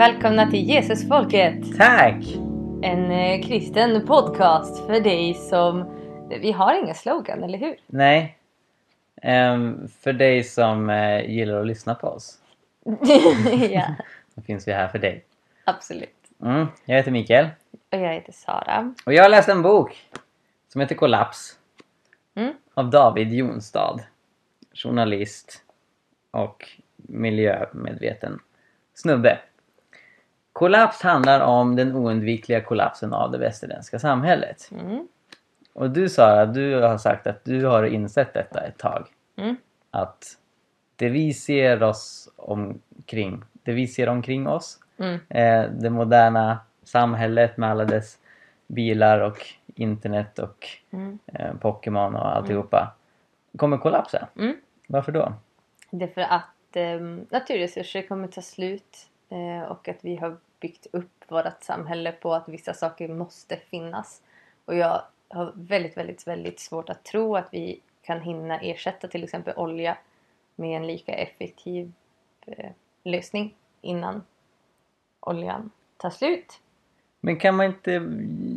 Välkomna till Jesusfolket! Tack! En eh, kristen podcast för dig som... Vi har ingen slogan, eller hur? Nej. Ehm, för dig som eh, gillar att lyssna på oss. ja, Då finns vi här för dig. absolut. Mm, jag heter Mikael. Och jag heter Sara. Och jag har läst en bok som heter Kollaps. Mm. Av David Jonstad. Journalist och miljömedveten snubbe. Kollaps handlar om den oundvikliga kollapsen av det västerländska samhället. Mm. Och du Sara, du har sagt att du har insett detta ett tag. Mm. Att det vi ser oss omkring, det vi ser omkring oss, Mm. eh, det moderna samhället med alla dess bilar och internet och Mm. eh, Pokémon och alltihopa kommer kollapsa. Mm. Varför då? Det är för att eh, naturresurser kommer ta slut eh, och att vi har byggt upp vårt samhälle på att vissa saker måste finnas. Och jag har väldigt, väldigt, väldigt svårt att tro att vi kan hinna ersätta till exempel olja med en lika effektiv eh, lösning innan oljan tar slut. Men kan man inte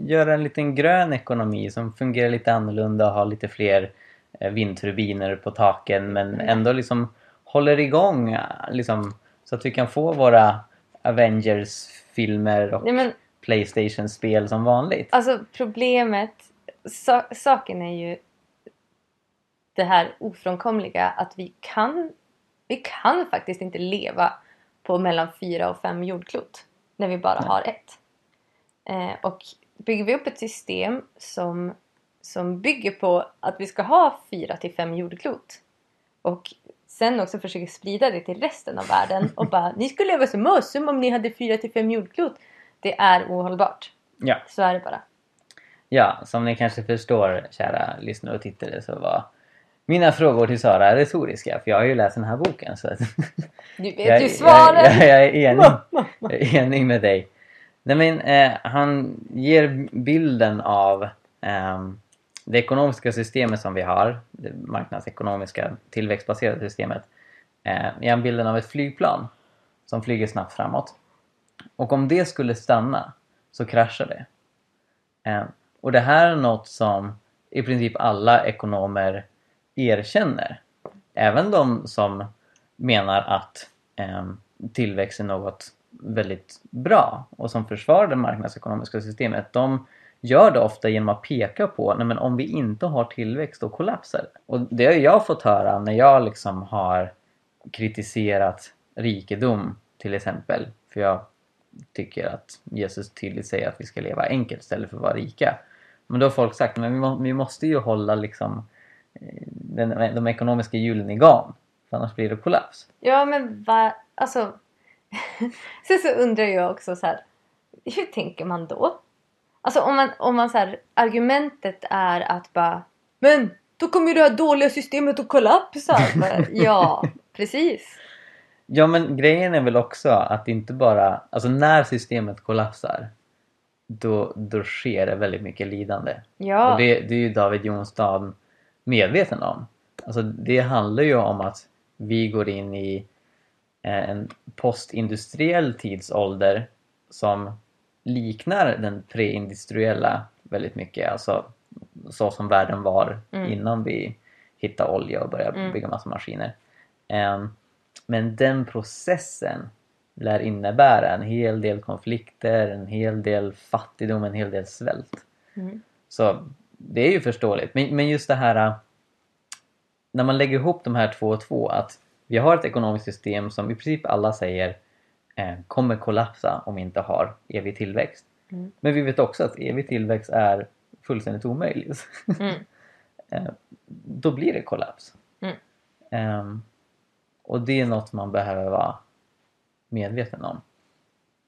göra en liten grön ekonomi som fungerar lite annorlunda och har lite fler eh, vindturbiner på taken men ändå liksom håller igång eh, liksom, så att vi kan få våra Avengers-filmer och Nej, Playstation-spel som vanligt? Alltså problemet, sa, saken är ju det här ofrånkomliga att vi kan, vi kan faktiskt inte leva på mellan fyra och fem jordklot när vi bara Nej. har ett. Eh, och bygger vi upp ett system som, som bygger på att vi ska ha fyra till fem jordklot och sen också försöker sprida det till resten av världen och bara ni skulle leva som oss som om ni hade fyra till fem jordklot. Det är ohållbart. Ja. Så är det bara. Ja, som ni kanske förstår kära lyssnare och tittare så var mina frågor till Sara retoriska för jag har ju läst den här boken så att Du vet jag, ju jag, svaren! jag, jag är enig, jag är enig med dig. Nej, men, eh, han ger bilden av ehm, det ekonomiska systemet som vi har, det marknadsekonomiska tillväxtbaserade systemet. Eh, är en bilden av ett flygplan som flyger snabbt framåt. Och om det skulle stanna så kraschar det. Eh, och det här är något som i princip alla ekonomer erkänner. Även de som menar att eh, tillväxt är något väldigt bra och som försvarar det marknadsekonomiska systemet. De gör det ofta genom att peka på nej men om vi inte har tillväxt då kollapsar det. Och det har jag fått höra när jag liksom har kritiserat rikedom till exempel. För jag tycker att Jesus tydligt säger att vi ska leva enkelt istället för att vara rika. Men då har folk sagt men vi, måste ju hålla liksom eh, den, de ekonomiska hjulen igång. För annars blir det kollaps. Ja men va, alltså. Sen så undrar jag också så här. Hur tänker man då? Alltså om man, om man så här, argumentet är att bara Men då kommer ju det här dåliga systemet att kollapsa. Bara, ja, precis. Ja men grejen är väl också att inte bara, alltså när systemet kollapsar då, då sker det väldigt mycket lidande. Ja, Och det, det är ju David Jonstad medveten om. Alltså det handlar ju om att vi går in i eh, en postindustriell tidsålder som liknar den preindustriella väldigt mycket. Alltså så som världen var Mm. innan vi hittade olja och började Mm. bygga massa maskiner. Ehm, men den processen lär innebära en hel del konflikter, en hel del fattigdom, en hel del svält. Mm. Så det är ju förståeligt. Men, men just det här äh, när man lägger ihop de här två och två att vi har ett ekonomiskt system som i princip alla säger eh, kommer kollapsa om vi inte har evig tillväxt. Mm. Men vi vet också att evig tillväxt är fullständigt omöjligt. Mm. Eh, Då blir det kollaps. Ehm, och det är något man behöver vara medveten om.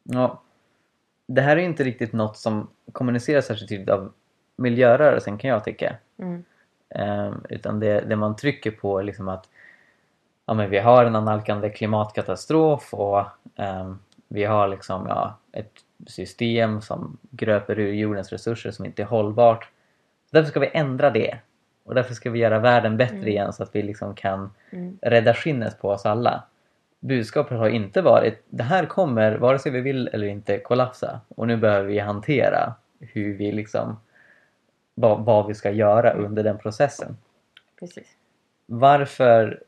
Ja, det här är inte riktigt något som kommuniceras särskilt tydligt av miljörörelsen kan jag tycka. Mm. Ehm, utan det, det man trycker på är liksom att ja, men vi har en analkande klimatkatastrof och ehm, vi har liksom ja, ett system som gröper ur jordens resurser som inte är hållbart. Därför ska vi ändra det. Och därför ska vi göra världen bättre Mm. igen så att vi liksom kan Mm. rädda skinnet på oss alla. budskapet har inte varit det här kommer, vare sig vi vill eller inte, kollapsa och nu behöver vi hantera hur vi liksom vad, vad vi ska göra under den processen. Precis. Varför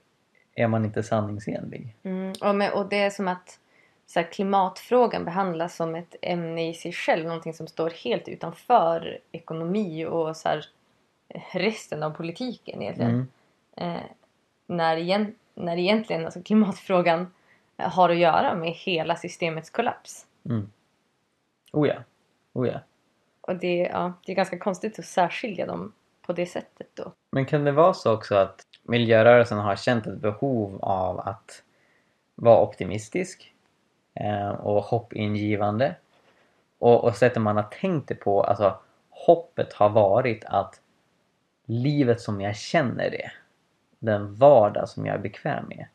är man inte sanningsenlig? Mm, och, med, och det är som att så här, klimatfrågan behandlas som ett ämne i sig själv. Någonting som står helt utanför ekonomi och så här, resten av politiken egentligen. Mm. Eh, när, igen, när egentligen alltså, klimatfrågan har att göra med hela systemets kollaps. Mm. Oh ja. Oh ja. Och det, ja, det är ganska konstigt att särskilja dem på det sättet då. Men kan det vara så också att miljörörelsen har känt ett behov av att vara optimistisk eh, och hoppingivande och, och sättet man har tänkt det på, alltså hoppet har varit att livet som jag känner det, den vardag som jag är bekväm med,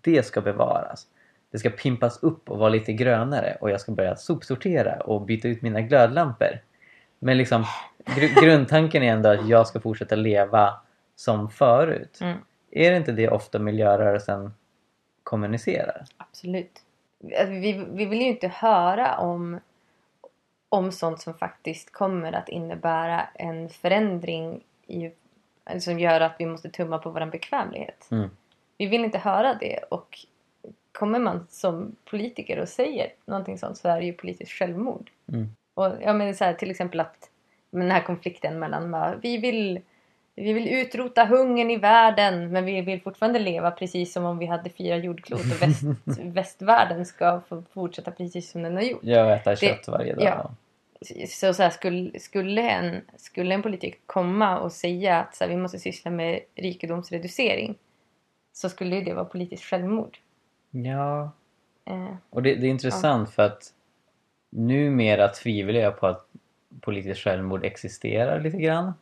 det ska bevaras. Det ska pimpas upp och vara lite grönare och jag ska börja sopsortera och byta ut mina glödlampor. Men liksom gr grundtanken är ändå att jag ska fortsätta leva som förut. Mm. Är det inte det ofta miljörörelsen kommunicerar? Absolut. Alltså, Vi, vi vill ju inte höra om, om sånt som faktiskt kommer att innebära en förändring i, som gör att vi måste tumma på vår bekvämlighet. Mm. Vi vill inte höra det och kommer man som politiker och säger någonting sånt så är det ju politiskt självmord. Mm. Och ja, men så här, till exempel att den här konflikten mellan vi vill vi vill utrota hungern i världen men vi vill fortfarande leva precis som om vi hade fyra jordklot och väst, västvärlden ska få fortsätta precis som den har gjort. Jag äter kött varje dag. ja. Så, så här, skulle, skulle, en, skulle en politiker komma och säga att så här, vi måste syssla med rikedomsreducering så skulle det vara politiskt självmord. ja. Eh, Och det, det är intressant för att numera tvivlar jag på att politiskt självmord existerar lite grann.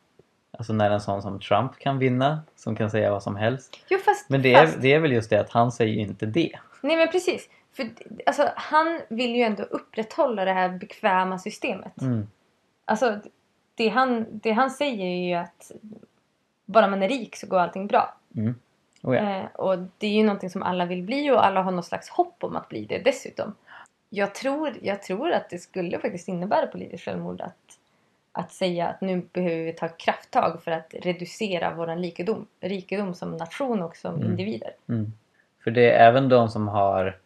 Alltså när en sån som Trump kan vinna, som kan säga vad som helst. jo fast, Men det är, fast det är väl just det att han säger ju inte det. Nej men precis. För alltså, han vill ju ändå upprätthålla det här bekväma systemet. Mm. Alltså, det han, det han säger är ju att bara man är rik så går allting bra. Mm. Oh ja. Eh, och det är ju någonting som alla vill bli och alla har något slags hopp om att bli det dessutom. Jag tror, jag tror att det skulle faktiskt innebära politiskt självmord att, att säga att nu behöver vi ta krafttag för att reducera vår rikedom, rikedom som nation och som Mm. individer. Mm. För det är även de som har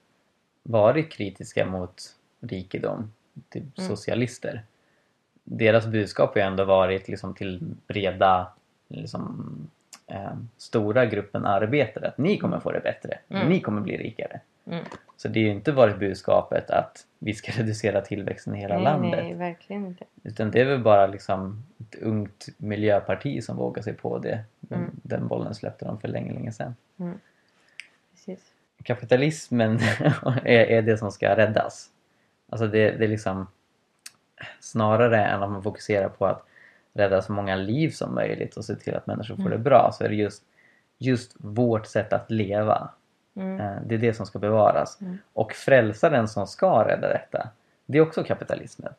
varit kritiska mot rikedom, typ Mm. socialister. Deras budskap har ju ändå varit liksom till breda, liksom, eh, stora gruppen arbetare att ni kommer få det bättre, Mm. ni kommer bli rikare. Mm. Så det är ju inte varit budskapet att vi ska reducera tillväxten i hela nej, landet. nej, verkligen inte. Utan det är väl bara liksom ett ungt miljöparti som vågar sig på det. Mm. den bollen släppte de för länge, länge sedan. Precis. kapitalismen är, är det som ska räddas. Alltså det, det är liksom snarare än att man fokuserar på att rädda så många liv som möjligt och se till att människor får Mm. det bra så är det just, just vårt sätt att leva. Mm. Eh, Det är det som ska bevaras. Mm. Och frälsaren som ska rädda detta, det är också kapitalismen.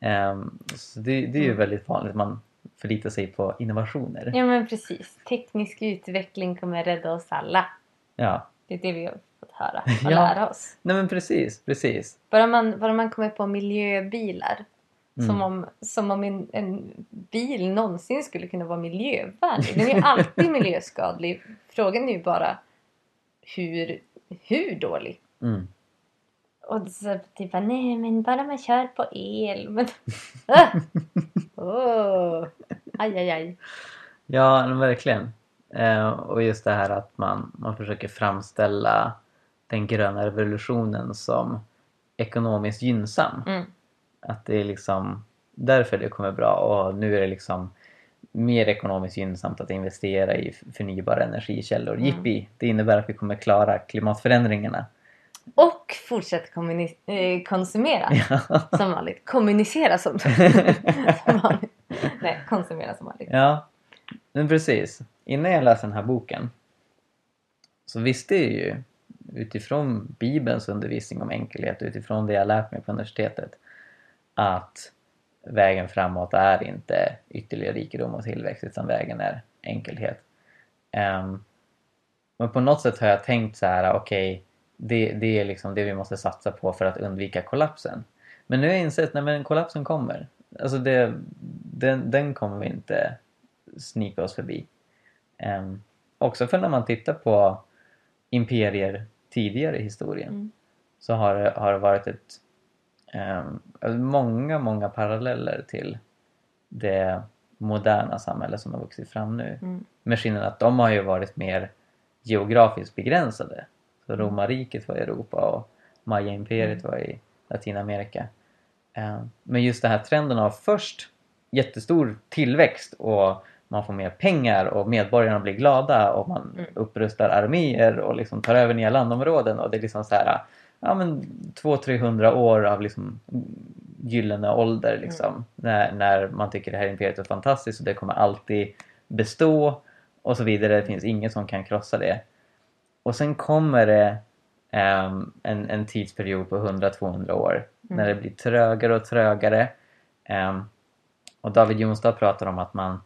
Ehm, Så det, det är ju Mm. väldigt vanligt man förlitar sig på innovationer. Ja men precis. Teknisk utveckling kommer rädda oss alla. Ja. Det är det vi har fått höra och Ja. lära oss. Nej men precis, precis. Bara man, bara man kommer på miljöbilar. Mm. Som, om, som om en, en bil någonsin skulle kunna vara miljövänlig. Den är ju alltid miljöskadlig. Frågan är ju bara hur, hur dålig. Mm. Och så typ nej men bara man kör på el. Men, ah! Åh! Aj, aj, aj. Ja, verkligen. Eh, och just det här att man, man försöker framställa den gröna revolutionen som ekonomiskt gynnsam. Mm. Att det är liksom därför det kommer bra och nu är det liksom mer ekonomiskt gynnsamt att investera i förnybara energikällor. Mm. Jippi! Det innebär att vi kommer klara klimatförändringarna. Och fortsätt eh, konsumera som vanligt. Kommunicera som, som vanligt. Nej, konsumera som vanligt. Ja, men precis. Innan jag läste den här boken så visste jag ju utifrån Bibelns undervisning om enkelhet och utifrån det jag lärt mig på universitetet att vägen framåt är inte ytterligare rikedom och tillväxt utan vägen är enkelhet. Ehm, men på något sätt har jag tänkt så här, okej, det, det är liksom det vi måste satsa på för att undvika kollapsen. Men nu har jag insett att när kollapsen kommer, alltså det, den, den kommer vi inte snika oss förbi. Um, också för när man tittar på imperier tidigare i historien Mm. så har det, har det varit ett um, många, många paralleller till det moderna samhälle som har vuxit fram nu. Mm. Med skillnaden att de har ju varit mer geografiskt begränsade. Så romarriket var i Europa och Maya-imperiet var i Latinamerika. Eh, Men just den här trenden av först jättestor tillväxt och man får mer pengar och medborgarna blir glada och man Mm. upprustar arméer och liksom tar över nya landområden och det är liksom så här ja men 200-300 år av liksom gyllene ålder liksom när, när man tycker det här imperiet är fantastiskt och det kommer alltid bestå och så vidare. Det finns ingen som kan krossa det. Och sen kommer det ehm, en, en tidsperiod på 100-200 år när det blir trögare och trögare. Ehm, och David Jonstad pratar om att man,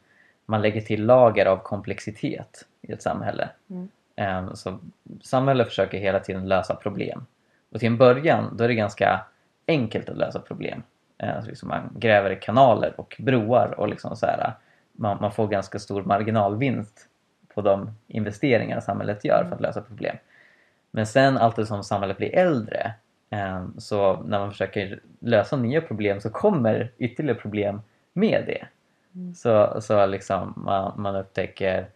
man lägger till lager av komplexitet i ett samhälle. Mm. Ehm, så samhället försöker hela tiden lösa problem. Och till en början då är det ganska enkelt att lösa problem. Eh, Alltså liksom man gräver kanaler och broar och liksom så här, man, man får ganska stor marginalvinst på de investeringar samhället gör för att lösa problem. Men sen allt som samhället blir äldre eh, så när man försöker lösa nya problem så kommer ytterligare problem med det. Mm. Så, så liksom man, man upptäcker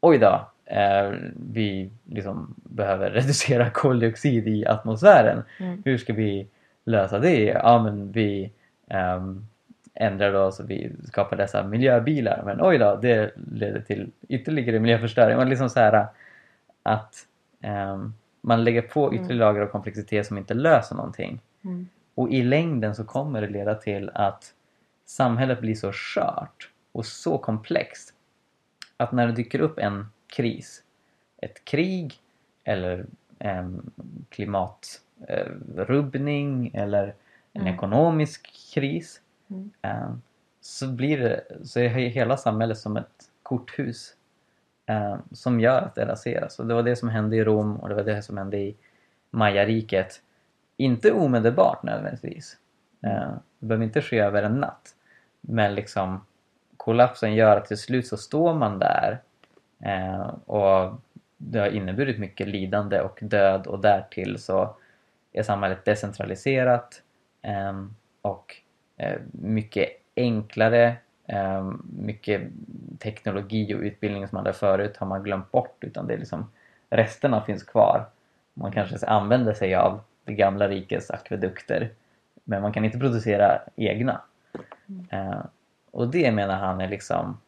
oj då, eh, vi liksom behöver reducera koldioxid i atmosfären. Mm. Hur ska vi lösa det? Ja men vi ehm, ändrar då så vi skapar dessa miljöbilar. Men oj då, det leder till ytterligare miljöförstöring. Man liksom så här att ehm, man lägger på ytterligare lager av komplexitet som inte löser någonting. Mm. Och i längden så kommer det leda till att samhället blir så skört och så komplext att när det dyker upp en kris, ett krig eller en klimatrubbning eller en Mm. ekonomisk kris Mm. eh, så blir det, så är hela samhället som ett korthus eh, som gör att det raseras. Och det var det som hände i Rom och det var det som hände i Majariket. Inte omedelbart nödvändigtvis. Eh, det behöver inte ske över en natt. Men liksom kollapsen gör att till slut så står man där och det har inneburit mycket lidande och död och därtill så är samhället decentraliserat eh, och eh, mycket enklare eh, mycket teknologi och utbildning som man hade förut har man glömt bort utan det är liksom resterna finns kvar. Man kanske använder sig av det gamla rikets akvedukter men man kan inte producera egna. Eh, och det menar han är liksom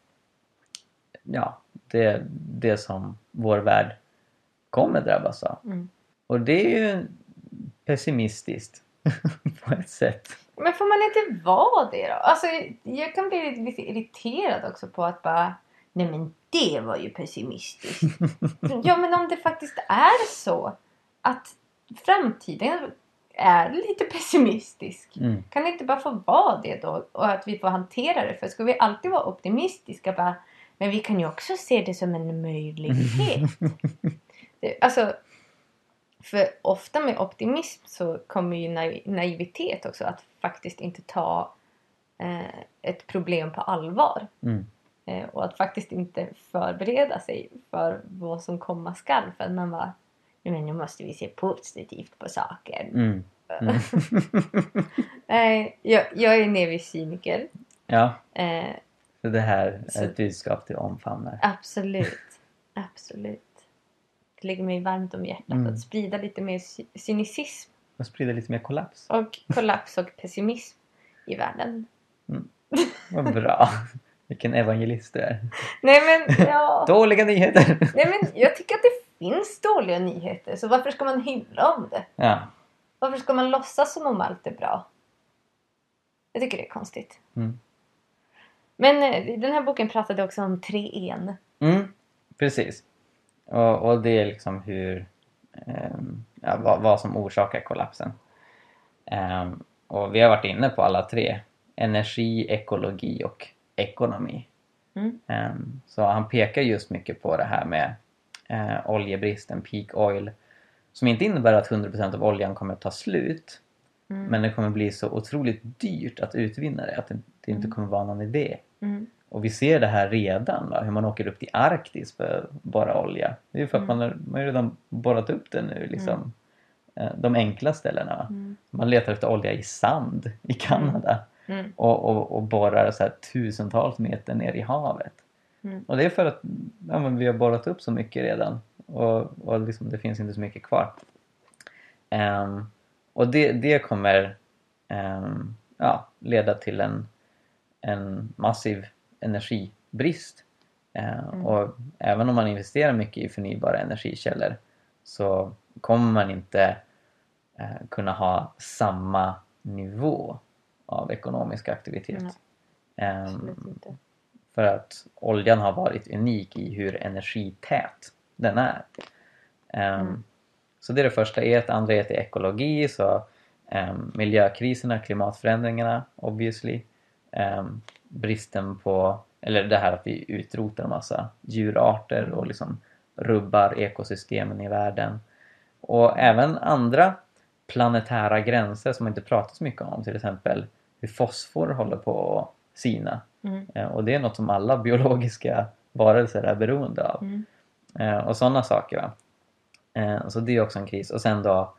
ja, det, det som vår värld kommer drabbas av. Mm. Och det är ju pessimistiskt på ett sätt. Men får man inte vara det då? Alltså, jag kan bli lite irriterad också på att bara Nej men det var ju pessimistiskt. ja men om det faktiskt är så att framtiden är lite pessimistisk. Mm. Kan det inte bara få vara det då? Och att vi får hantera det? För ska vi alltid vara optimistiska bara Men vi kan ju också se det som en möjlighet. Det- alltså för ofta med optimism så kommer ju naiv- naivitet också. Att faktiskt inte ta eh, ett problem på allvar. Mm. Eh, och att faktiskt inte förbereda sig för vad som komma skall. För att man bara, "Nej, men nu måste vi se positivt på saker. Mm. Mm. Nej, jag, jag är Nevis cyniker. ja, Eh, så det här Så- är ett budskap till omfamnar. absolut. Absolut. Det ligger mig varmt om hjärtat Mm. att sprida lite mer cy- cynicism Och sprida lite mer kollaps. och kollaps och pessimism i världen. Vad bra. Vilken evangelist du är. Nej men, ja. Dåliga nyheter! Nej men jag tycker att det finns dåliga nyheter. Så varför ska man hylla om det? Ja. Varför ska man låtsas som om allt är bra? Jag tycker det är konstigt. Mm. Men eh, den här boken pratade också om treen. Mm, precis. Och, och det är liksom hur, ehm, ja, vad, vad som orsakar kollapsen. Ehm, och vi har varit inne på alla tre. Energi, ekologi och ekonomi. Mm. Ehm, så han pekar just mycket på det här med eh, oljebristen, peak oil. Som inte innebär att 100% av oljan kommer att ta slut. Mm. Men det kommer bli så otroligt dyrt att utvinna det att det, det inte Mm. kommer vara någon idé. Mm. Och vi ser det här redan, va? hur man åker upp till Arktis för att borra olja. Det är ju för att Mm. man, har, man har redan borrat upp det nu, liksom. Eh, De enkla ställena. Mm. Man letar efter olja i sand i Kanada Mm. och, och, och borrar så här tusentals meter ner i havet. Mm. Och det är för att ja, vi har borrat upp så mycket redan och, och liksom, det finns inte så mycket kvar. Ehm, och det, det kommer ehm, ja, leda till en, en massiv energibrist. Eh, Mm. Och även om man investerar mycket i förnybara energikällor så kommer man inte eh, kunna ha samma nivå av ekonomisk aktivitet. Nej. Inte. för att oljan har varit unik i hur energität den är. Ehm, Mm. Så det är det första E. Det andra E är ekologi, så um, miljökriserna, klimatförändringarna obviously. Ehm, bristen på, eller det här att vi utrotar en massa djurarter och liksom rubbar ekosystemen i världen. Och även andra planetära gränser som man inte pratar så mycket om, till exempel hur fosfor håller på att sina. Mm. Eh, Och det är något som alla biologiska varelser är beroende av. Mm. Eh, Och sådana saker. Va? Eh, Så det är också en kris. Och sen då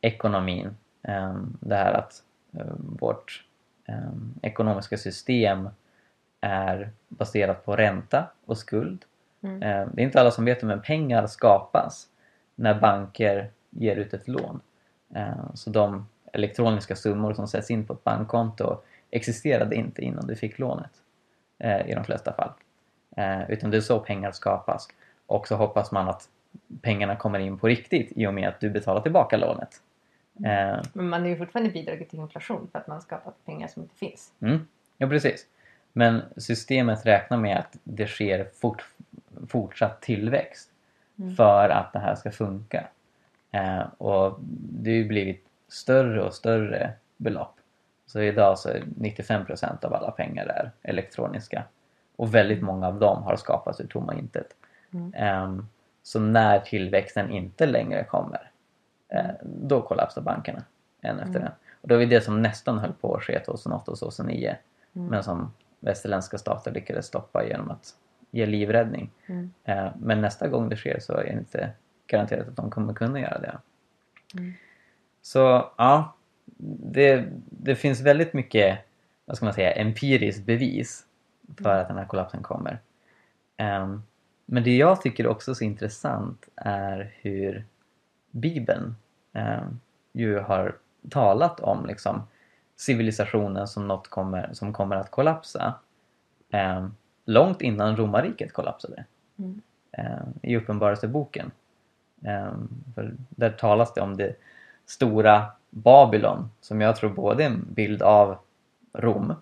ekonomin. Eh, Det här att eh, vårt eh, ekonomiska system är baserat på ränta och skuld. Mm. Eh, Det är inte alla som vet det men pengar skapas när banker ger ut ett lån. Eh, Så de elektroniska summor som sätts in på ett bankkonto existerade inte innan du fick lånet. eh, I de flesta fall. Eh, Utan det är så pengar skapas. Och så hoppas man att pengarna kommer in på riktigt i och med att du betalar tillbaka lånet. Eh, Men man har ju fortfarande bidragit till inflation för att man skapat pengar som inte finns. Mm, ja precis. Men systemet räknar med att det sker fort, fortsatt tillväxt Mm. för att det här ska funka. Eh, och det har ju blivit större och större belopp. Så idag så är 95% av alla pengar är elektroniska. Och väldigt många av dem har skapats ur tomma intet. Mm. Ehm, så när tillväxten inte längre kommer, eh, då kollapsar bankerna en efter Mm. en. Och det var det som nästan höll på att ske 2008 och 2009. Mm. Men som västerländska stater lyckades stoppa genom att ge livräddning. Mm. Eh, men nästa gång det sker så är det inte garanterat att de kommer kunna göra det. Mm. Så ja, det, det finns väldigt mycket vad ska man säga, empiriskt bevis för Mm. att den här kollapsen kommer. Ehm, men det jag tycker också är så intressant är hur Bibeln ehm, ju har talat om liksom, civilisationen som något kommer, som kommer att kollapsa ehm, långt innan romarriket kollapsade Mm. eh, i Uppenbarelseboken. Eh, där talas det om det stora Babylon som jag tror både är en bild av Rom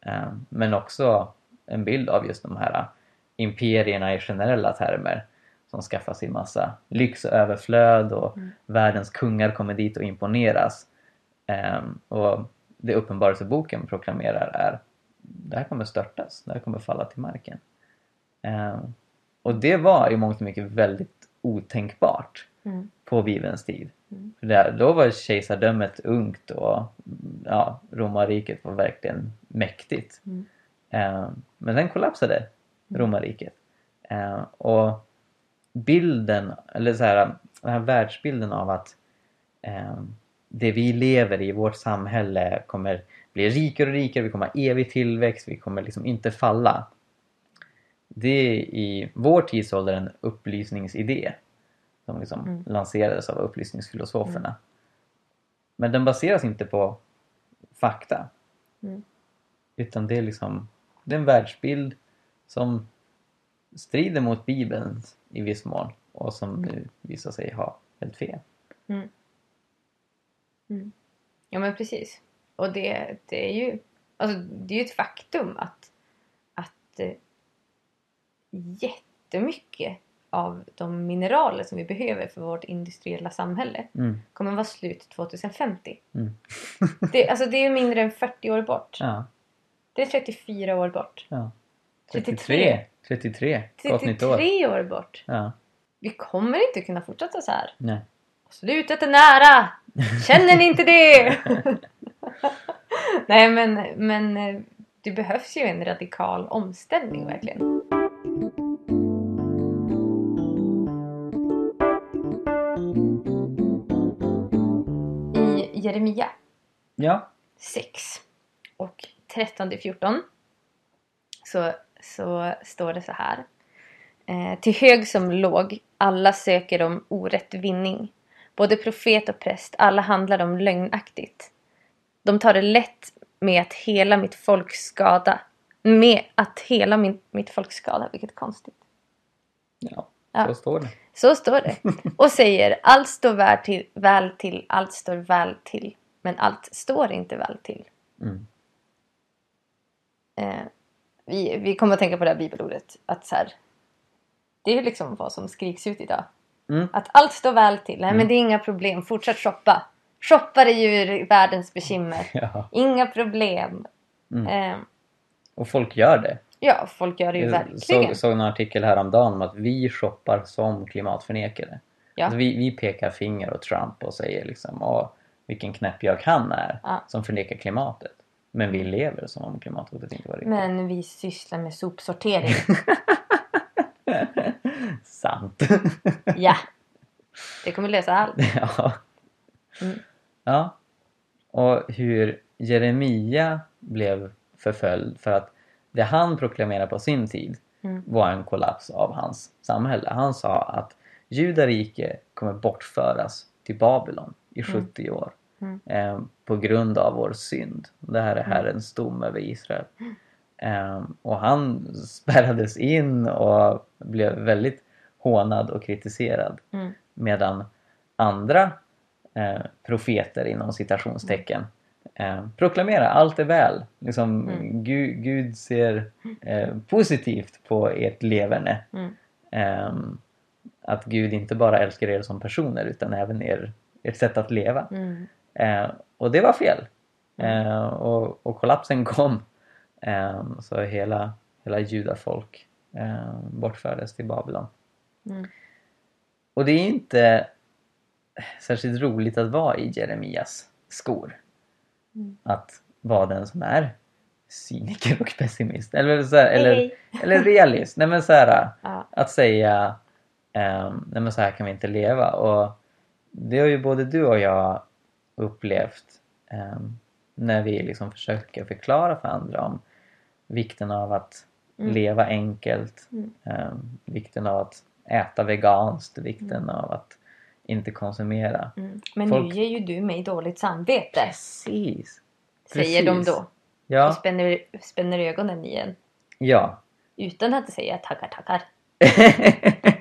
eh, men också en bild av just de här imperierna i generella termer som skaffar sig massa lyx och överflöd och Mm. världens kungar kommer dit och imponeras. Eh, och det Uppenbarelseboken proklamerar är det här kommer störtas, det här kommer falla till marken. Eh, och det var i mångt och mycket väldigt otänkbart Mm. på Bibelns tid. Mm. För där, då var kejsardömet ungt och ja, romarriket var verkligen mäktigt. Mm. Eh, men sen kollapsade romarriket. Eh, och bilden, eller så här, den här världsbilden av att eh, det vi lever i, vårt samhälle, kommer bli rikare och rikare, vi kommer ha evig tillväxt, vi kommer liksom inte falla. Det är i vår tidsålder en upplysningsidé som liksom Mm. lanserades av upplysningsfilosoferna. Men den baseras inte på fakta. Mm. Utan det är liksom det är en världsbild som strider mot Bibeln i viss mån och som nu visar sig ha helt fel. Mm. Mm. Ja men precis. Och det, det är ju alltså, det är ju ett faktum att, att eh, jättemycket av de mineraler som vi behöver för vårt industriella samhälle Mm. kommer vara slut 2050. Mm. Det, alltså det är mindre än 40 år bort. Ja, Det är 34 år bort. ja. 33. 33. Gott nytt år. 33 år bort. Ja, Vi kommer inte kunna fortsätta så här. nej. Slutet är nära! Känner ni inte det? Nej men, men eh, det behövs ju en radikal omställning verkligen. I Jeremia Ja. 6 och 13-14 så, så står det så här. Eh, till hög som låg, alla söker om orätt vinning. Både profet och präst, alla handlar om lögnaktigt. De tar det lätt med att hela mitt folk skada. Med att hela min, mitt folk skada, vilket konstigt. Ja, Ja. så står det. Så står det. Och säger allt står väl till, väl till, allt står väl till. Men allt står inte väl till. Mm. Eh, vi, vi kommer att tänka på det här bibelordet. Att så här, det är liksom vad som skriks ut idag. Mm. Att allt står väl till. Nej men det är inga problem. Fortsätt shoppa. Shoppa dig ur världens bekymmer. Ja. Inga problem. Mm. Eh, Och folk gör det. ja, folk gör det ju Jag verkligen. såg, såg en artikel häromdagen om att vi shoppar som klimatförnekare. Ja. Alltså vi, vi pekar finger åt Trump och säger liksom Åh, vilken knäppjök han är Ja. som förnekar klimatet. Men vi lever som om klimathotet inte var riktigt. Men vi sysslar med sopsortering. Sant. ja. Det kommer lösa allt. ja. Mm. ja. Och hur Jeremia blev förföljd för att det han proklamerade på sin tid Mm. var en kollaps av hans samhälle. Han sa att judarike kommer bortföras till Babylon i 70 år Mm. eh, på grund av vår synd. Det här är Herrens dom över Israel. Eh, och han spärrades in och blev väldigt hånad och kritiserad. Mm. Medan andra eh, profeter inom citationstecken eh, proklamerar allt är väl. Liksom, Mm. Gud, Gud ser eh, positivt på ert leverne. Mm. Ehm, att Gud inte bara älskar er som personer utan även er, ert sätt att leva. Mm. Eh, och det var fel. Eh, och, och kollapsen kom. Eh, så hela, hela judafolk eh, bortfördes till Babylon. Mm. Och det är inte särskilt roligt att vara i Jeremias skor. Mm. Att vara den som är cyniker och pessimist. Eller, så här, eller, eller realist. Nej, men så här, Ja. att säga ehm, nej men så här kan vi inte leva. Och det har ju både du och jag upplevt ehm, när vi liksom försöker förklara för andra om vikten av att Mm. leva enkelt, Mm. ehm, vikten av att äta veganskt, vikten av att inte konsumera. Mm. Men Folk- nu ger ju du mig dåligt samvete. Precis! Säger de då. Och Ja, spänner, spänner ögonen i en. ja. Utan att säga tackar tackar.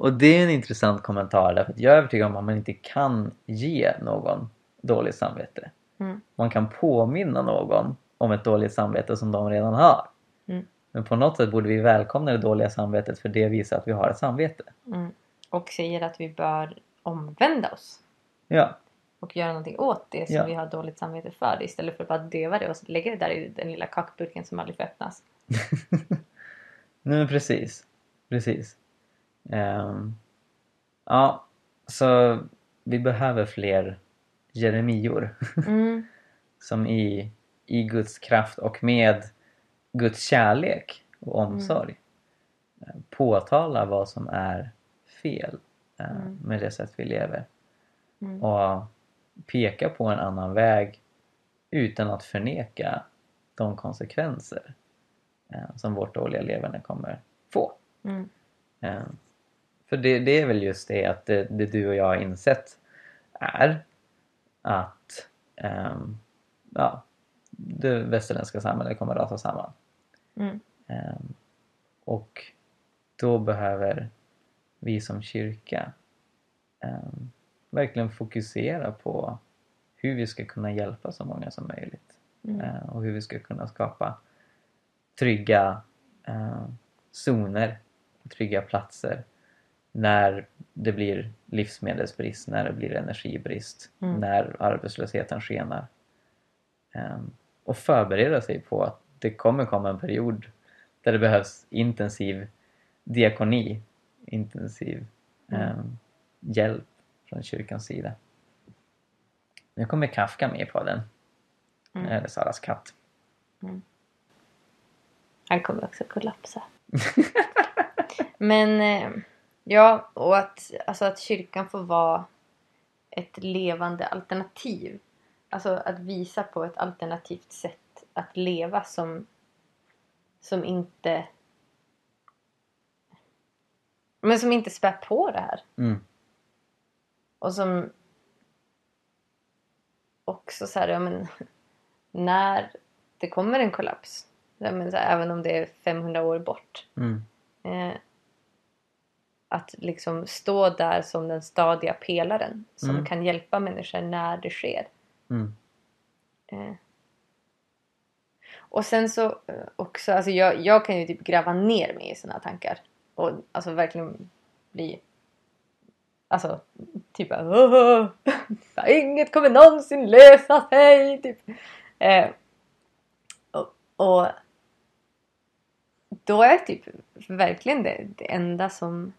och det är en intressant kommentar därför att jag är övertygad om att man inte kan ge någon dåligt samvete. Mm. Man kan påminna någon om ett dåligt samvete som de redan har. Mm. Men på något sätt borde vi välkomna det dåliga samvetet för det visar att vi har ett samvete. Mm. Och säger att vi bör omvända oss. Ja, Och göra någonting åt det som Ja. vi har dåligt samvete för. Istället för att bara döva det och lägga det där i den lilla kakburken som aldrig får öppnas. Nej, men precis. Precis. Ehm, ja, så vi behöver fler Jeremior Mm. som i, i Guds kraft och med Guds kärlek och omsorg eh, påtalar vad som är fel eh, Mm. med det sätt vi lever Mm. och peka på en annan väg utan att förneka de konsekvenser eh, som vårt dåliga leverne kommer få. Mm. För det, det är väl just det att det, det du och jag har insett är att ehm, ja, det västerländska samhället kommer rasa samman. Mm. Ehm, och då behöver vi som kyrka ehm, verkligen fokusera på hur vi ska kunna hjälpa så många som möjligt. Mm. Eh, och hur vi ska kunna skapa trygga eh, zoner, trygga platser när det blir livsmedelsbrist, när det blir energibrist, Mm. när arbetslösheten skenar. Ehm, och förbereda sig på att det kommer komma en period där det behövs intensiv diakoni, intensiv Mm. ehm, hjälp från kyrkans sida. Nu kommer Kafka med på den. Mm. Eller Saras katt. Han kommer också kollapsa. Men eh, ja, och att, alltså att kyrkan får vara ett levande alternativ. Alltså att visa på ett alternativt sätt att leva som, som inte men som inte spär på det här. Mm. Och som också så här, ja men när det kommer en kollaps, ja, men här, även om det är 500 år bort, Mm. eh, att liksom stå där som den stadiga pelaren som Mm. kan hjälpa människor när det sker. Mm. Eh. Och sen så eh, också, alltså jag, jag kan ju typ gräva ner mig i såna tankar. Och alltså verkligen bli... Alltså, typ "Åh, Inget kommer någonsin lösa sig! Typ. Eh, och, och då är typ verkligen det, det enda som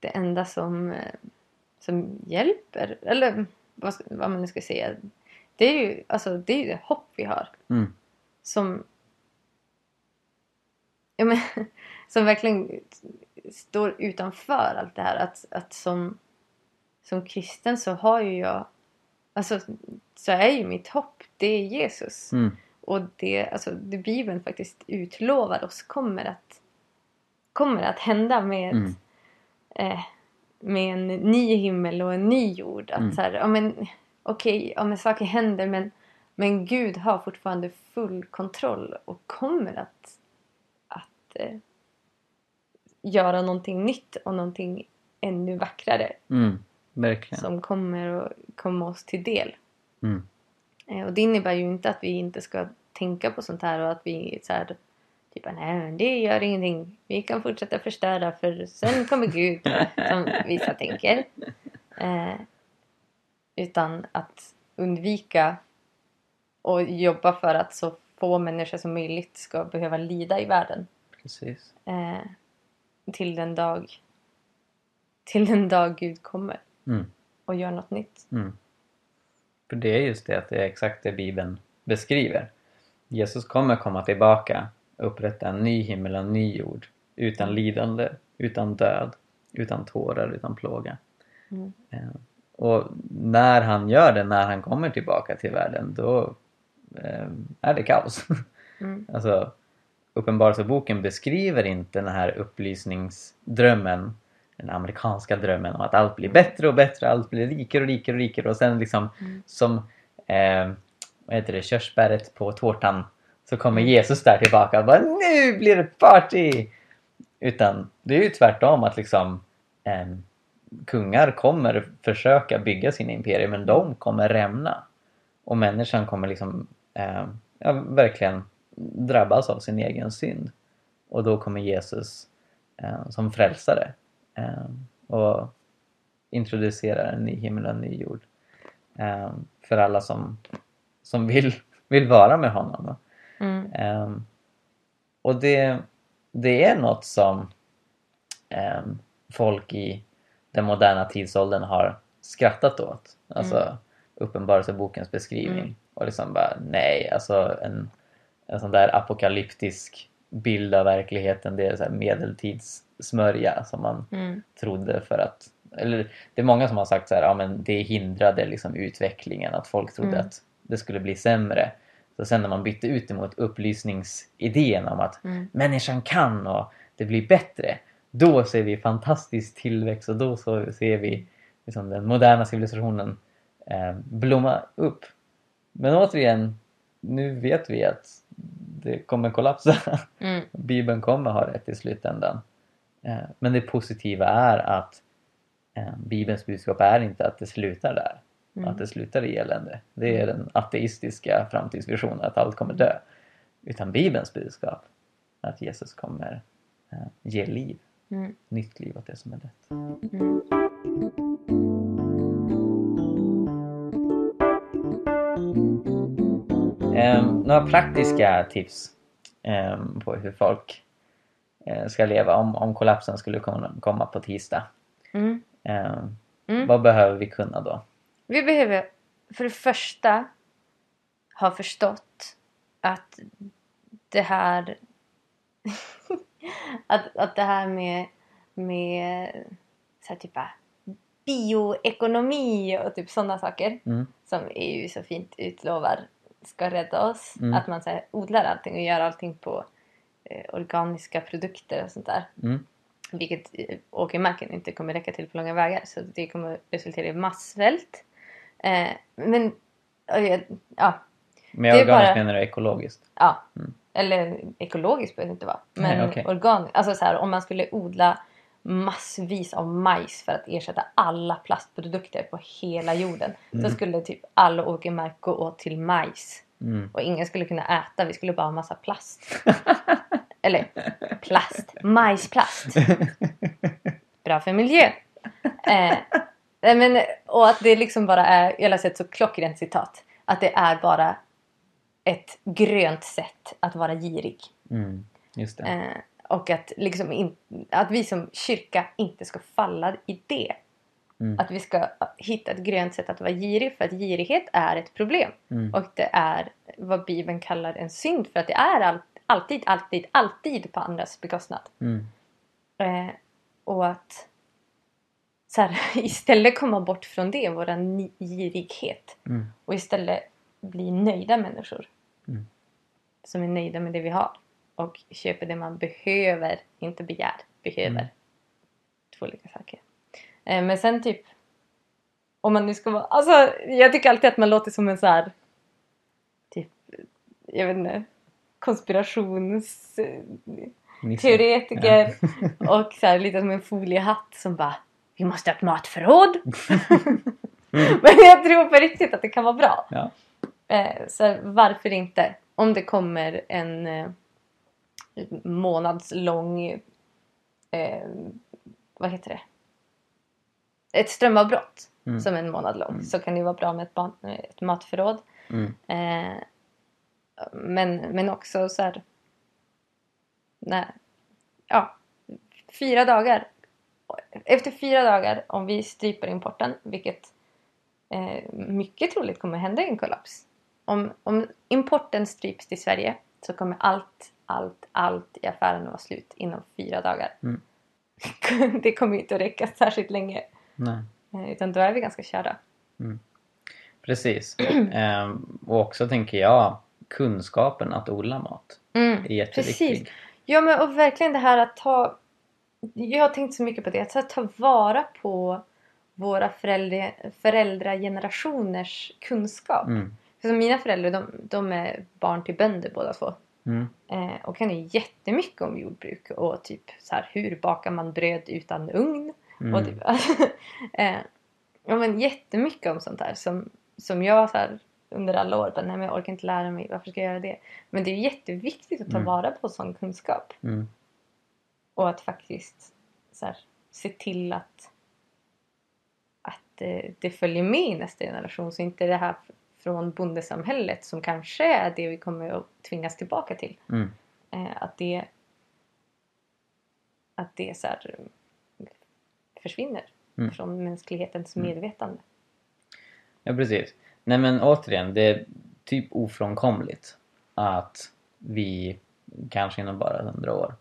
det enda som, eh, som hjälper, eller vad, vad man nu ska säga, det är ju alltså, det, är det hopp vi har. Mm. Som, ja, men, som verkligen står utanför allt det här. Att, att som, som kristen så har ju jag, alltså så är ju mitt hopp, det är Jesus. Mm. Och det, alltså, det Bibeln faktiskt utlovar oss kommer att, kommer att hända med, Mm. Eh, med en ny himmel och en ny jord. Att Mm. så här, ja men okej, ja, men saker händer men, men Gud har fortfarande full kontroll och kommer att, att eh, göra någonting nytt och någonting ännu vackrare Mm. Som kommer att komma oss till del. Mm. Eh, Och det innebär ju inte att vi inte ska tänka på sånt här och att vi så här, typ nej men det gör ingenting. Vi kan fortsätta förstöra för sen kommer Gud som vissa tänker. Eh, utan att undvika och jobba för att så få människor som möjligt ska behöva lida i världen. Precis. Eh, till den dag till den dag Gud kommer Mm. och gör något nytt. Mm. För det är just det att det är exakt det Bibeln beskriver. Jesus kommer komma tillbaka upprätta en ny himmel och en ny jord. Utan lidande, utan död, utan tårar, utan plåga. Mm. Eh, Och när han gör det, när han kommer tillbaka till världen, då eh, är det kaos. Mm. Alltså, Uppenbarelseboken beskriver inte den här upplysningsdrömmen, den amerikanska drömmen om att allt blir bättre och bättre, allt blir rikare och rikare och rikare och sen liksom Mm. som eh, vad heter det, körsbäret på tårtan så kommer Jesus där tillbaka och bara nu blir det party! Utan det är ju tvärtom att liksom eh, kungar kommer försöka bygga sina imperier men de kommer rämna. Och människan kommer liksom eh, ja, verkligen drabbas av sin egen synd. Och då kommer Jesus eh, som frälsare eh, och introducerar en ny himmel och en ny jord. Eh, för alla som, som vill, vill vara med honom. Mm. Ehm, och det, det är något som ehm, folk i den moderna tidsåldern har skrattat åt. Alltså Mm. uppenbarelsebokens beskrivning. Mm. Och liksom bara nej, alltså en, en sån där apokalyptisk bild av verkligheten det är så här medeltidssmörja som man Mm. trodde för att eller det är många som har sagt så här, ja men det hindrade liksom utvecklingen att folk trodde Mm. att det skulle bli sämre. Så sen när man bytte ut det mot upplysningsidén om att Mm. människan kan och det blir bättre. Då ser vi fantastisk tillväxt och då så ser vi liksom den moderna civilisationen eh, blomma upp. Men återigen, nu vet vi att det kommer kollapsa. Mm. Bibeln kommer ha rätt i slutändan. Eh, Men det positiva är att eh, Bibelns budskap är inte att det slutar där. Mm. Att det slutar i elände. Det är den ateistiska framtidsvisionen att allt kommer dö. Utan Bibelns budskap att Jesus kommer eh, ge liv. Mm. Nytt liv åt det som är dött. Mm. Eh, några praktiska tips eh, på hur folk eh, ska leva om, om kollapsen skulle komma, komma på tisdag. Mm. Eh, Mm. Vad behöver vi kunna då? Vi behöver för det första ha förstått att det här att, att det här med, med så här typ bioekonomi och typ sådana saker Mm. som EU så fint utlovar ska rädda oss. Mm. Att man så här, odlar allting och gör allting på eh, organiska produkter och sånt där. Mm. Vilket eh, åkermarken inte kommer räcka till på långa vägar. Så det kommer resultera i massvält. Eh, men ja, Med organiskt bara- menar du ekologiskt? ja. Mm. Eller ekologiskt behöver det inte vara. Men Nej, okej. organ, alltså så här, om man skulle odla massvis av majs för att ersätta alla plastprodukter på hela jorden. Mm. Så skulle typ all åkermark gå åt till majs. Mm. Och ingen skulle kunna äta, vi skulle bara ha massa plast. Eller plast, majsplast. Bra för miljön. Eh, nej, men, och att det liksom bara är, jag läste ett så klockrent citat. Att det är bara ett grönt sätt att vara girig. Mm. Just det. Eh, och att, liksom in, att vi som kyrka inte ska falla i det. Mm. Att vi ska hitta ett grönt sätt att vara girig för att girighet är ett problem. Mm. Och det är vad Bibeln kallar en synd för att det är all, alltid, alltid, alltid på andras bekostnad. Mm. Eh, och att så här, istället komma bort från det, våra ni- girighet. Mm. Och istället bli nöjda människor. Mm. Som är nöjda med det vi har. Och köper det man behöver, inte begär. Behöver. Mm. Två olika saker. Eh, men sen typ om man nu ska vara... Alltså jag tycker alltid att man låter som en så här typ, jag vet inte, konspirationsteoretiker Nisse. och så här, lite som en foliehatt som bara Vi måste ha ett matförråd! Mm. Men jag tror på riktigt att det kan vara bra. Ja. Eh, så varför inte? Om det kommer en eh, månadslång... Eh, vad heter det? Ett strömavbrott Mm. som en månad lång. Mm. Så kan det vara bra med ett, ban- ett matförråd. Mm. Eh, men, men också så här... Nej, ja, fyra dagar. Efter fyra dagar, om vi stryper importen, vilket eh, mycket troligt kommer hända i en kollaps. Om, om importen stryps till Sverige så kommer allt, allt, allt i affären vara slut inom fyra dagar. Mm. Det kommer inte att räcka särskilt länge. Nej. eh, Utan då är vi ganska körda. Precis. Ehm, och också tänker jag kunskapen att odla mat Mm, är jätteviktig. precis. Ja men och verkligen det här att ta... Jag har tänkt så mycket på det. Att så här, ta vara på våra föräldrar, föräldragenerationers kunskap. Mm. För mina föräldrar de, de är barn till bönder båda två. Mm. Eh, och kan ju jättemycket om jordbruk och typ så här, hur bakar man bröd utan ugn. Mm. Och typ, eh, ja, men jättemycket om sånt där som, som jag så här, under alla år bara, nej men jag orkar inte lära mig, varför ska jag göra det? Men det är jätteviktigt att ta Mm. vara på sån kunskap. Mm. Och att faktiskt så här, se till att, att eh, det följer med i nästa generation. Så inte det här från bondesamhället som kanske är det vi kommer att tvingas tillbaka till. Mm. Eh, att det att det så här, försvinner Mm. från mänsklighetens Mm. medvetande. Ja, precis. Nej men återigen, det är typ ofrånkomligt att vi kanske inom bara hundra år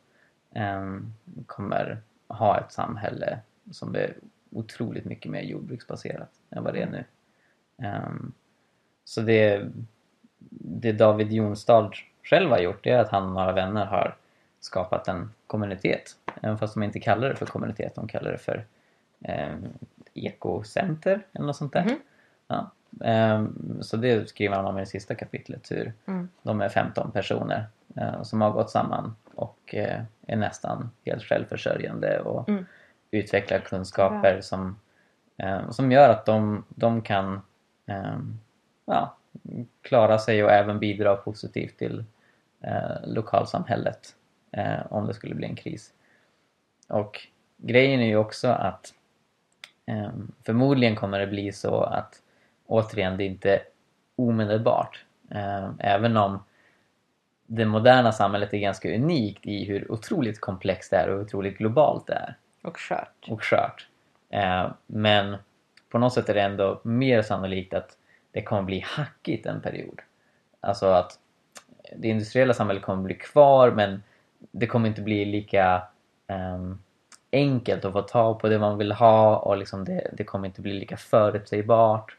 kommer ha ett samhälle som är otroligt mycket mer jordbruksbaserat än vad det är nu. Em, så det, det David Jonstad själv har gjort det är att han och några vänner har skapat en kommunitet. Även fast de inte kallar det för kommunitet, de kallar det för eh, ekocenter eller något sånt där. Mhm. Ja. Ehm, så det skriver han om i det sista kapitlet hur Mm. de är 15 personer eh, som har gått samman och eh, är nästan helt självförsörjande och Mm. utvecklar kunskaper som, eh, som gör att de, de kan eh, ja, klara sig och även bidra positivt till lokalsamhället om det skulle bli en kris. Och grejen är ju också att eh, förmodligen kommer det bli så att återigen, det är inte omedelbart. Eh, även om det moderna samhället är ganska unikt i hur otroligt komplext det är och otroligt globalt det är Och skört. och skört. Eh, men på något sätt är det ändå mer sannolikt att det kommer bli hackigt en period. Alltså att det industriella samhället kommer bli kvar men det kommer inte bli lika um, enkelt att få tag på det man vill ha och liksom det, det kommer inte bli lika förutsägbart.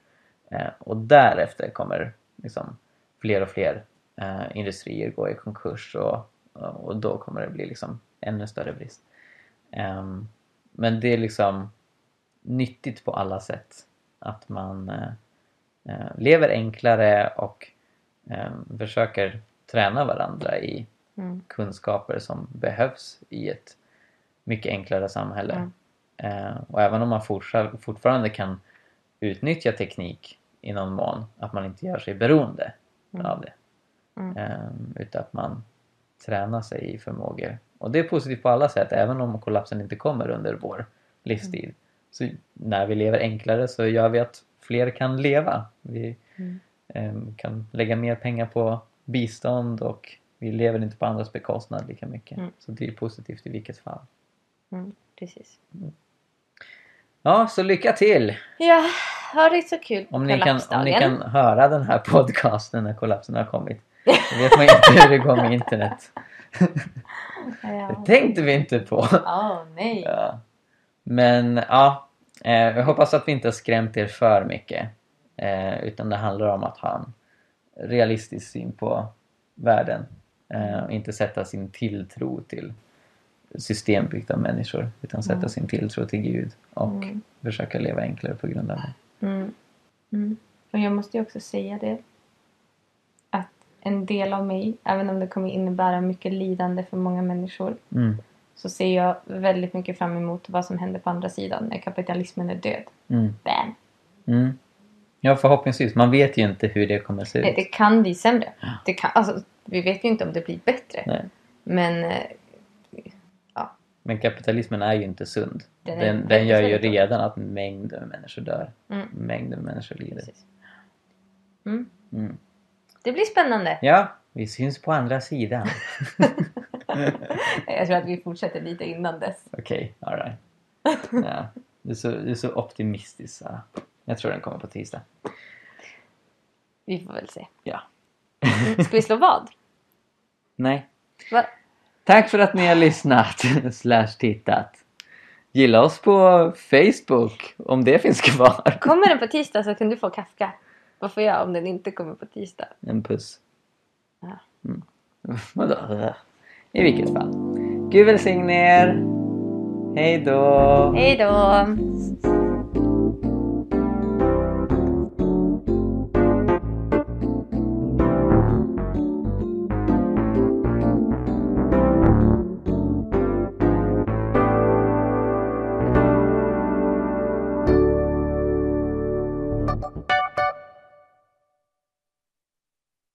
Uh, och därefter kommer liksom fler och fler uh, industrier gå i konkurs och, och då kommer det bli liksom ännu större brist. Um, men det är liksom nyttigt på alla sätt att man uh, lever enklare och försöker träna varandra i mm. kunskaper som behövs i ett mycket enklare samhälle. Mm. Eh, och även om man fortfarande kan utnyttja teknik i någon mån, att man inte gör sig beroende mm. av det. Eh, utan att man tränar sig i förmågor. Och det är positivt på alla sätt, även om kollapsen inte kommer under vår livstid. Mm. Så när vi lever enklare så gör vi att fler kan leva. Vi eh, kan lägga mer pengar på bistånd och vi lever inte på andras bekostnad lika mycket. Mm. Så det är positivt i vilket fall. Mm, precis. Mm. Ja, så lycka till! Ja, ha det så kul om ni, kan, om ni kan höra den här podcasten när kollapsen har kommit. Då vet man inte hur det går med internet. ja. Det tänkte vi inte på. Oh, nej. Ja. Men ja, eh, jag hoppas att vi inte har skrämt er för mycket. Eh, utan det handlar om att ha en realistisk syn på världen. Eh, och inte sätta sin tilltro till system byggt av människor utan sätta mm. sin tilltro till Gud och mm. försöka leva enklare på grund av det. Mm. mm. Och jag måste ju också säga det att en del av mig, även om det kommer innebära mycket lidande för många människor mm. så ser jag väldigt mycket fram emot vad som händer på andra sidan när kapitalismen är död. Mm. Bam! Mm. Ja, förhoppningsvis. Man vet ju inte hur det kommer att se ut. Nej, det kan bli sämre. Det kan, alltså, vi vet ju inte om det blir bättre. Nej. Men eh, ja. Men kapitalismen är ju inte sund. Den, den, den gör ju redan att mängder med människor dör. Mm. Mängder med människor lider. Mm. Mm. Det blir spännande. Ja, vi syns på andra sidan. Jag tror att vi fortsätter lite innan dess. Okej, okay, alright. Ja, du, är så, du är så optimistisk Sara. Jag tror den kommer på tisdag. Vi får väl se. Ja. Mm, ska vi slå vad? Nej. Va? Tack för att ni har lyssnat slash tittat. Gilla oss på Facebook om det finns kvar. Kommer den på tisdag så kan du få Kafka. Vad får jag om den inte kommer på tisdag? En puss. Ja. Mm. Vadå? I vilket fall. Gud välsigne er. Hej då. Hej då.